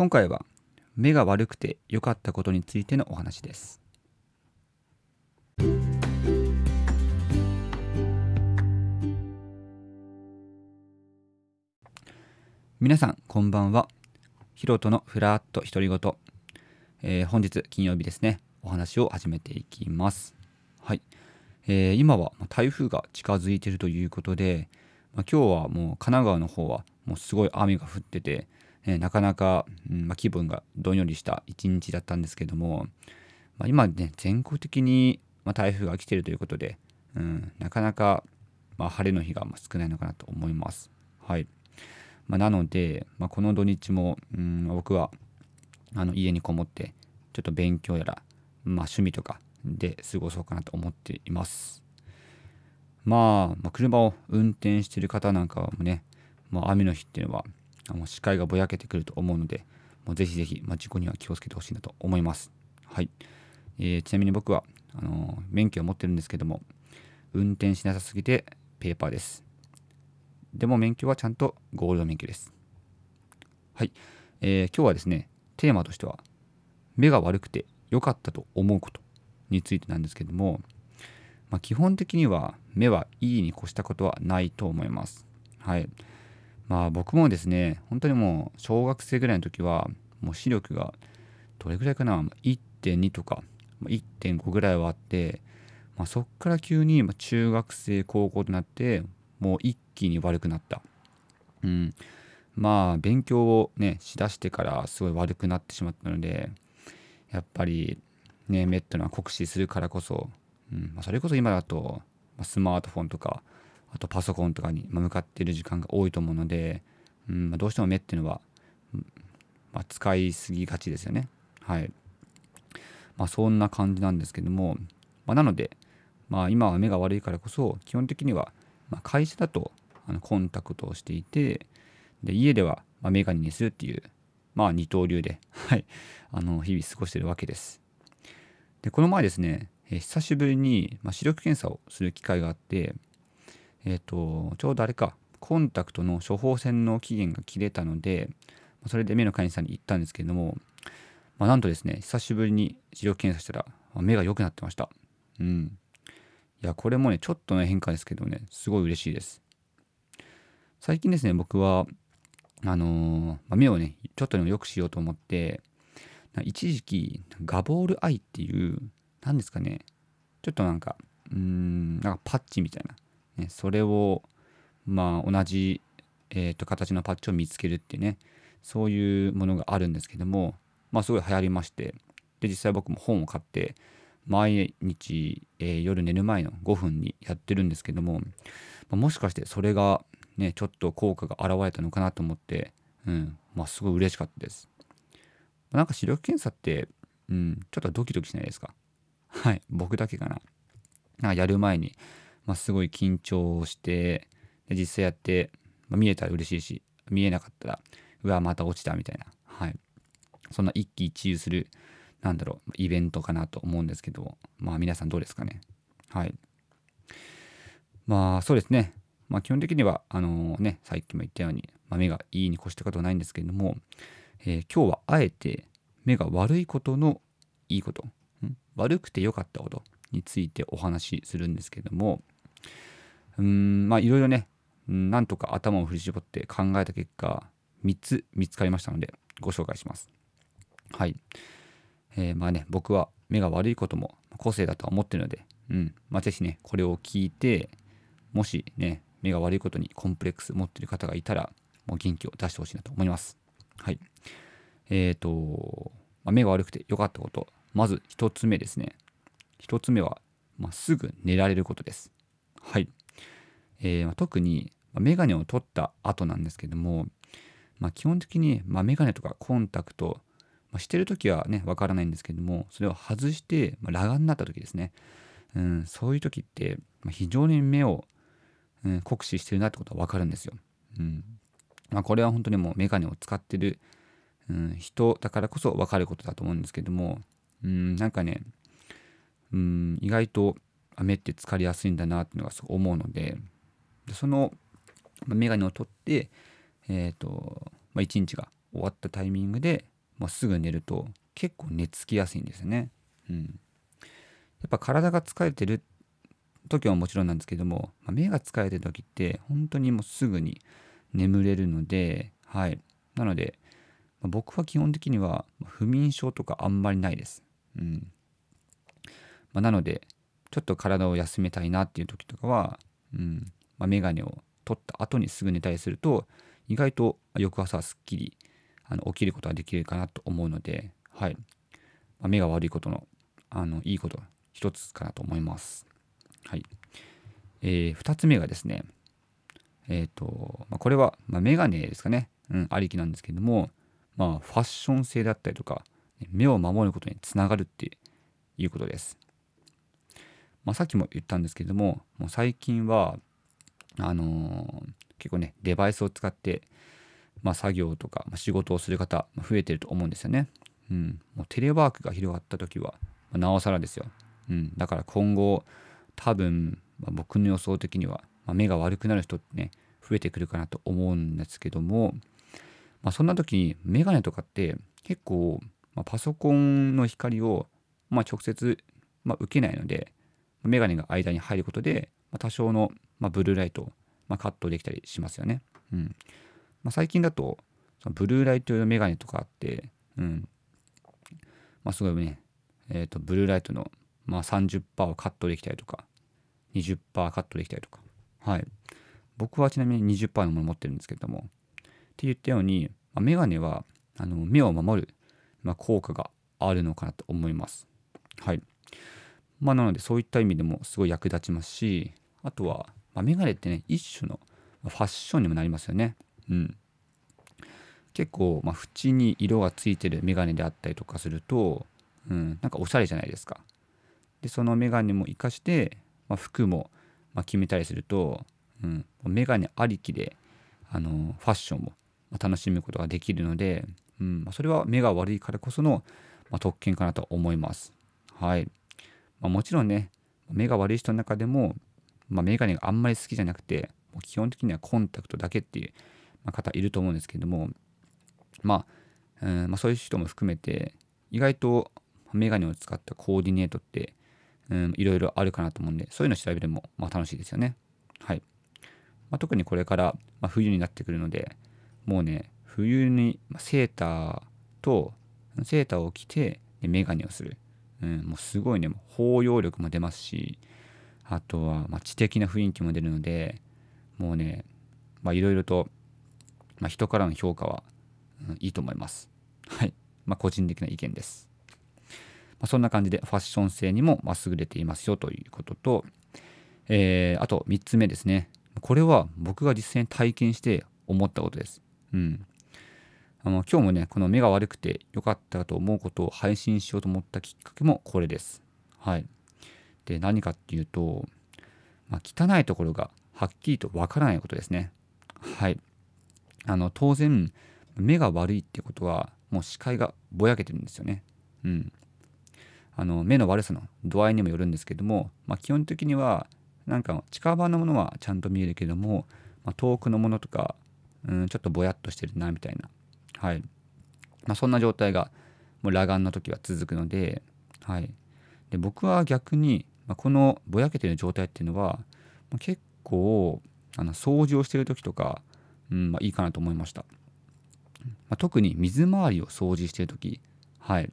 今回は目が悪くて良かったことについてのお話です。皆さんこんばんは。ヒロトのフラット独り言、えー、本日金曜日ですね。お話を始めていきます。はい、えー、今は台風が近づいているということで、まあ、今日はもう神奈川の方はもうすごい雨が降ってて、えー、なかなか、うんまあ、気分がどんよりした一日だったんですけども、まあ、今ね全国的に、まあ台風が来ているということで、うん、なかなか、まあ晴れの日が少ないのかなと思いますはいまあ、なので、まあ、この土日も、うん、僕はあの家にこもってちょっと勉強やら、まあ、趣味とかで過ごそうかなと思っています。まあ、まあ、車を運転している方なんかもね、まあ、雨の日っていうのはもう視界がぼやけてくると思うので、もうぜひぜひ、まあ、事故には気をつけてほしいなと思います。はい。えー、ちなみに僕は、あのー、免許を持ってるんですけども、運転しなさすぎてペーパーです。でも免許はちゃんとゴールド免許です。はい、えー、今日はですね、テーマとしては、目が悪くて良かったと思うことについてなんですけども、まあ、基本的には目はいいに越したことはないと思います。はい。まあ僕もですね、本当にもう小学生ぐらいの時は、もう視力がどれぐらいかな、1.2とか1.5ぐらいはあって、まあ、そっから急に中学生、高校となって、もう一気に悪くなった。うん。まあ、勉強をね、しだしてからすごい悪くなってしまったので、やっぱり、ね、目ってのは酷使するからこそ、うんまあ、それこそ今だと、スマートフォンとか、あとパソコンとかに向かっている時間が多いと思うので、うんまあ、どうしても目っていうのは、まあ、使いすぎがちですよね。はい。まあ、そんな感じなんですけども、ま、なので、まあ、今は目が悪いからこそ、基本的にはま、会社だとあのコンタクトをしていてで家ではまメガネにするっていうまあ二刀流で、はい、あの日々過ごしてるわけです。でこの前ですね、久しぶりに、ま、視力検査をする機会があってえっ、ー、とちょうどあれかコンタクトの処方箋の期限が切れたのでそれで目の患者さんに行ったんですけれども、まあ、なんとですね久しぶりに視力検査したら目が良くなってました。うん。いや、これもね、ちょっとの変化ですけどね、すごい嬉しいです。最近ですね、僕は、あのー、目をね、ちょっとでも良くしようと思って、一時期、ガボールアイっていう、何ですかね、ちょっとなんか、うーん、なんかパッチみたいな、ね、それを、まあ、同じ、えーと、形のパッチを見つけるっていうね、そういうものがあるんですけども、まあ、すごい流行りまして、で、実際僕も本を買って、毎日、えー、夜寝る前の5分にやってるんですけども、まあ、もしかしてそれがねちょっと効果が現れたのかなと思って、うんまあ、すごい嬉しかったです。なんか視力検査って、うん、ちょっとドキドキしないですか？はい僕だけかな。なんかやる前に、まあ、すごい緊張して実際やって、まあ、見えたら嬉しいし見えなかったらうわまた落ちたみたいな、はい、そんな一喜一憂するなんだろう、イベントかなと思うんですけど、まあ皆さんどうですかね。はい。まあそうですね。まあ基本的には、あのー、ね、さっきも言ったように、まあ、目がいいに越したことはないんですけれども、えー、今日はあえて目が悪いことのいいこと、悪くて良かったことについてお話しするんですけども、うん、まあいろいろね、なんとか頭を振り絞って考えた結果、3つ見つかりましたので、ご紹介します。はい。えー、まあね、僕は目が悪いことも個性だとは思ってるので、うん、まあ、ぜひね、これを聞いて、もしね、目が悪いことにコンプレックス持ってる方がいたら、もう元気を出してほしいなと思います。はい。えっ、ー、と、まあ、目が悪くて良かったこと、まず1つ目ですね。1つ目は、まあ、すぐ寝られることです。はい。えー、特に、まメガネを取った後なんですけども、まあ、基本的に、まあ、メガネとかコンタクト、まあ、してる時はね、わからないんですけども、それを外して、まあ、裸眼になった時ですね。うん、そういう時って、ま、非常に目を、うん、酷使してるなってことはわかるんですよ。うんまあ、これは本当にもうメガネを使ってる、うん、人だからこそわかることだと思うんですけども、うん、なんかね、うん、意外と目って疲れやすいんだなっていうのがすごい思うので、でそのメガネを取って、えっ、ー、と、まあ、一日が終わったタイミングで、まあ、すぐ寝ると結構寝つきやすいんですよね。うん、やっぱ体が疲れてる時はもちろんなんですけども、まあ、目が疲れてる時って本当にもうすぐに眠れるので、はい。なので、まあ、僕は基本的には不眠症とかあんまりないです。うん。まあ、なので、ちょっと体を休めたいなっていう時とかは、うんまあ、メガネを取った後にすぐ寝たりすると、意外と翌朝はすっきりあの起きることができるかなと思うので、はいまあ、目が悪いことのあのいいこと一つかなと思います。はいえー、2つ目がですね、え、ー、とまあ、これは、まあ、メガネですかね、うん、ありきなんですけども、まあ、ファッション性だったりとか、目を守ることにつながるっていうことです。まあ、さっきも言ったんですけども、もう最近は、あの、結構ね、デバイスを使って、まあ、作業とか、まあ、仕事をする方、増えてると思うんですよね。うん。もうテレワークが広がった時は、まあ、なおさらですよ。うん。だから今後、多分、まあ、僕の予想的には、まあ、目が悪くなる人ってね、増えてくるかなと思うんですけども、まあ、そんな時にメガネとかって結構、まあ、パソコンの光を、まあ、直接、まあ、受けないので、メガネが間に入ることで、まあ、多少の、まあ、ブルーライト、まあ、カットできたりしますよね。うん。まあ、最近だとそのブルーライト用のメガネとかあって、うん。まあ、すごいね、えーと、ブルーライトの、まあ、30%をカットできたりとか20%カットできたりとか。はい。僕はちなみに20%のもの持ってるんですけどもって言ったように、まあ、メガネはあの目を守る、まあ、効果があるのかなと思います。はい。まあなのでそういった意味でもすごい役立ちますしあとは、まあ、メガネってね一種のファッションにもなりますよねうん、結構、まあ、縁に色がついてるメガネであったりとかすると、うん、なんかおしゃれじゃないですか。でそのメガネも活かして、まあ、服も、ま決めたりすると、うん、メガネありきであのファッションも楽しむことができるので、うんまそれは目が悪いからこその、ま特権かなと思います。はい。まあ、もちろんね、目が悪い人の中でも、まあ、メガネがあんまり好きじゃなくて、基本的にはコンタクトだけっていう方いると思うんですけども、まあ、うんまあ、そういう人も含めて、意外とメガネを使ったコーディネートって、いろいろあるかなと思うんで、そういうの調べるのも、まあ、楽しいですよね。はい。まあ、特にこれから、ま、冬になってくるので、もうね、冬にセーターと、セーターを着て、メガネをする。うん、もうすごいね、包容力も出ますし、あとは、ま知的な雰囲気も出るので、もうね、いろいろとまあ、人からの評価は、うん、いいと思います。はい。まあ、個人的な意見です。まあ、そんな感じでファッション性にもま優れていますよということと、えー、あと3つ目ですね。これは僕が実際に体験して思ったことです。うん。あの今日もね、この目が悪くて良かったと思うことを配信しようと思ったきっかけもこれです。はい。で、何かっていうと、まあ、汚いところがはっきりとわからないことですね。はい。あの当然目が悪いってことはもう視界がぼやけてるんですよね。うん、あの目の悪さの度合いにもよるんですけども、まあ、基本的にはなんか近場のものはちゃんと見えるけども、まあ、遠くのものとか、うん、ちょっとぼやっとしてるなみたいな、はいまあ、そんな状態がもう裸眼の時は続くので,、はい、で僕は逆に、まあ、このぼやけてる状態っていうのは、まあ、結構あの掃除をしてる時とかうんまあ、いいかなと思いました、ま、特に水回りを掃除してる時。はい。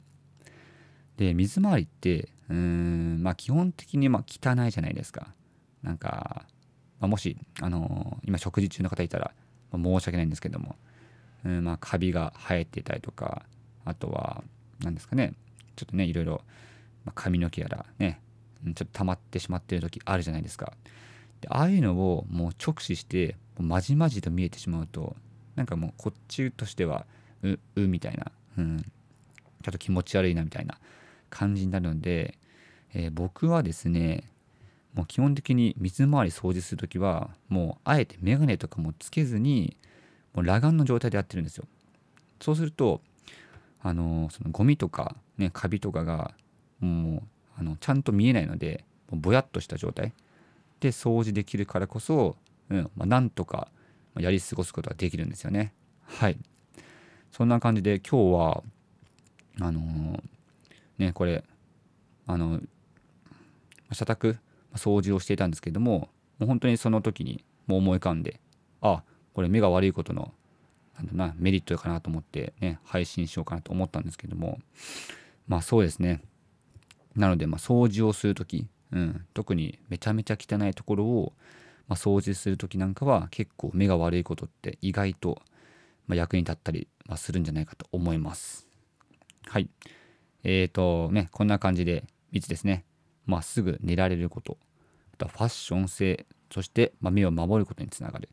で水回りってうんま基本的にま汚いじゃないですか。なんか、ま、もし、あのー、今食事中の方いたら、ま、申し訳ないんですけどもうんまカビが生えてたりとかあとは何ですかね。ちょっとねいろいろ、ま、髪の毛やらねちょっと溜まってしまってる時あるじゃないですか。でああいうのをもう直視してまじまじと見えてしまうとなんかもうこっちとしてはううみたいな、うん、ちょっと気持ち悪いなみたいな感じになるので、えー、僕はですねもう基本的に水回り掃除する時はもうあえて眼鏡とかもつけずにもう裸眼の状態でやってるんですよ。そうするとあのそのゴミとかねカビとかがもうあのちゃんと見えないのでぼやっとした状態で掃除できるからこそうんまあ、なんとかやり過ごすことができるんですよね。はい。そんな感じで今日はあのー、ねこれあの社宅掃除をしていたんですけどももう本当にその時にもう思い浮かんであこれ目が悪いことのなんだなメリットかなと思ってね配信しようかなと思ったんですけどもまあそうですねなのでま掃除をする時、うん、特にめちゃめちゃ汚いところを、ま、掃除する時なんかは結構目が悪いことって意外と、ま、役に立ったり、ま、するんじゃないかと思います。はい。えーとねこんな感じで3つですね。まあすぐ寝られること。あとはファッション性そして、ま、目を守ることにつながる。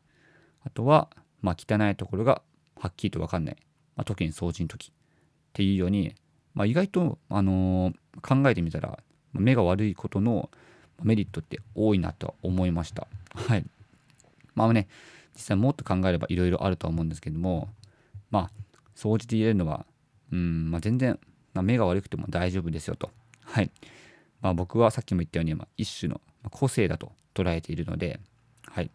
あとは、まあ、汚いところがはっきりと分かんない、まあ、特に掃除の時。っていうように、まあ、意外と、あのー、考えてみたら目が悪いことのメリットって多いなと思いました。はい。まあね、実際もっと考えればいろいろあるとは思うんですけども、まあ、掃除で言えるのは、うん、まあ、全然、まあ、目が悪くても大丈夫ですよと。はい。まあ、僕はさっきも言ったように、まあ、一種の個性だと捉えているので、はい。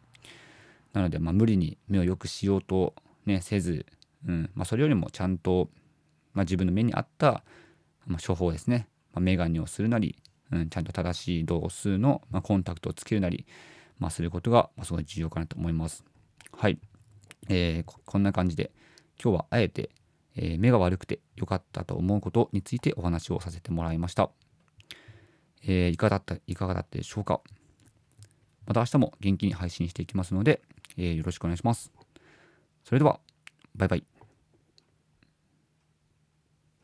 なので、まあ、無理に目を良くしようとね、せず、うんまあ、それよりもちゃんと、まあ、自分の目に合った、ま、処方ですね、まあ、メガネをするなり、うん、ちゃんと正しい度数の、ま、コンタクトをつけるなり、まあ、することが、まあ、すごい重要かなと思います。はい。えー、こんな感じで、今日はあえて、えー、目が悪くて良かったと思うことについてお話をさせてもらいました。えー、いかがだった、いかがだったでしょうかまた明日も元気に配信していきますので、えー、よろしくお願いします。それでは、バイバイ。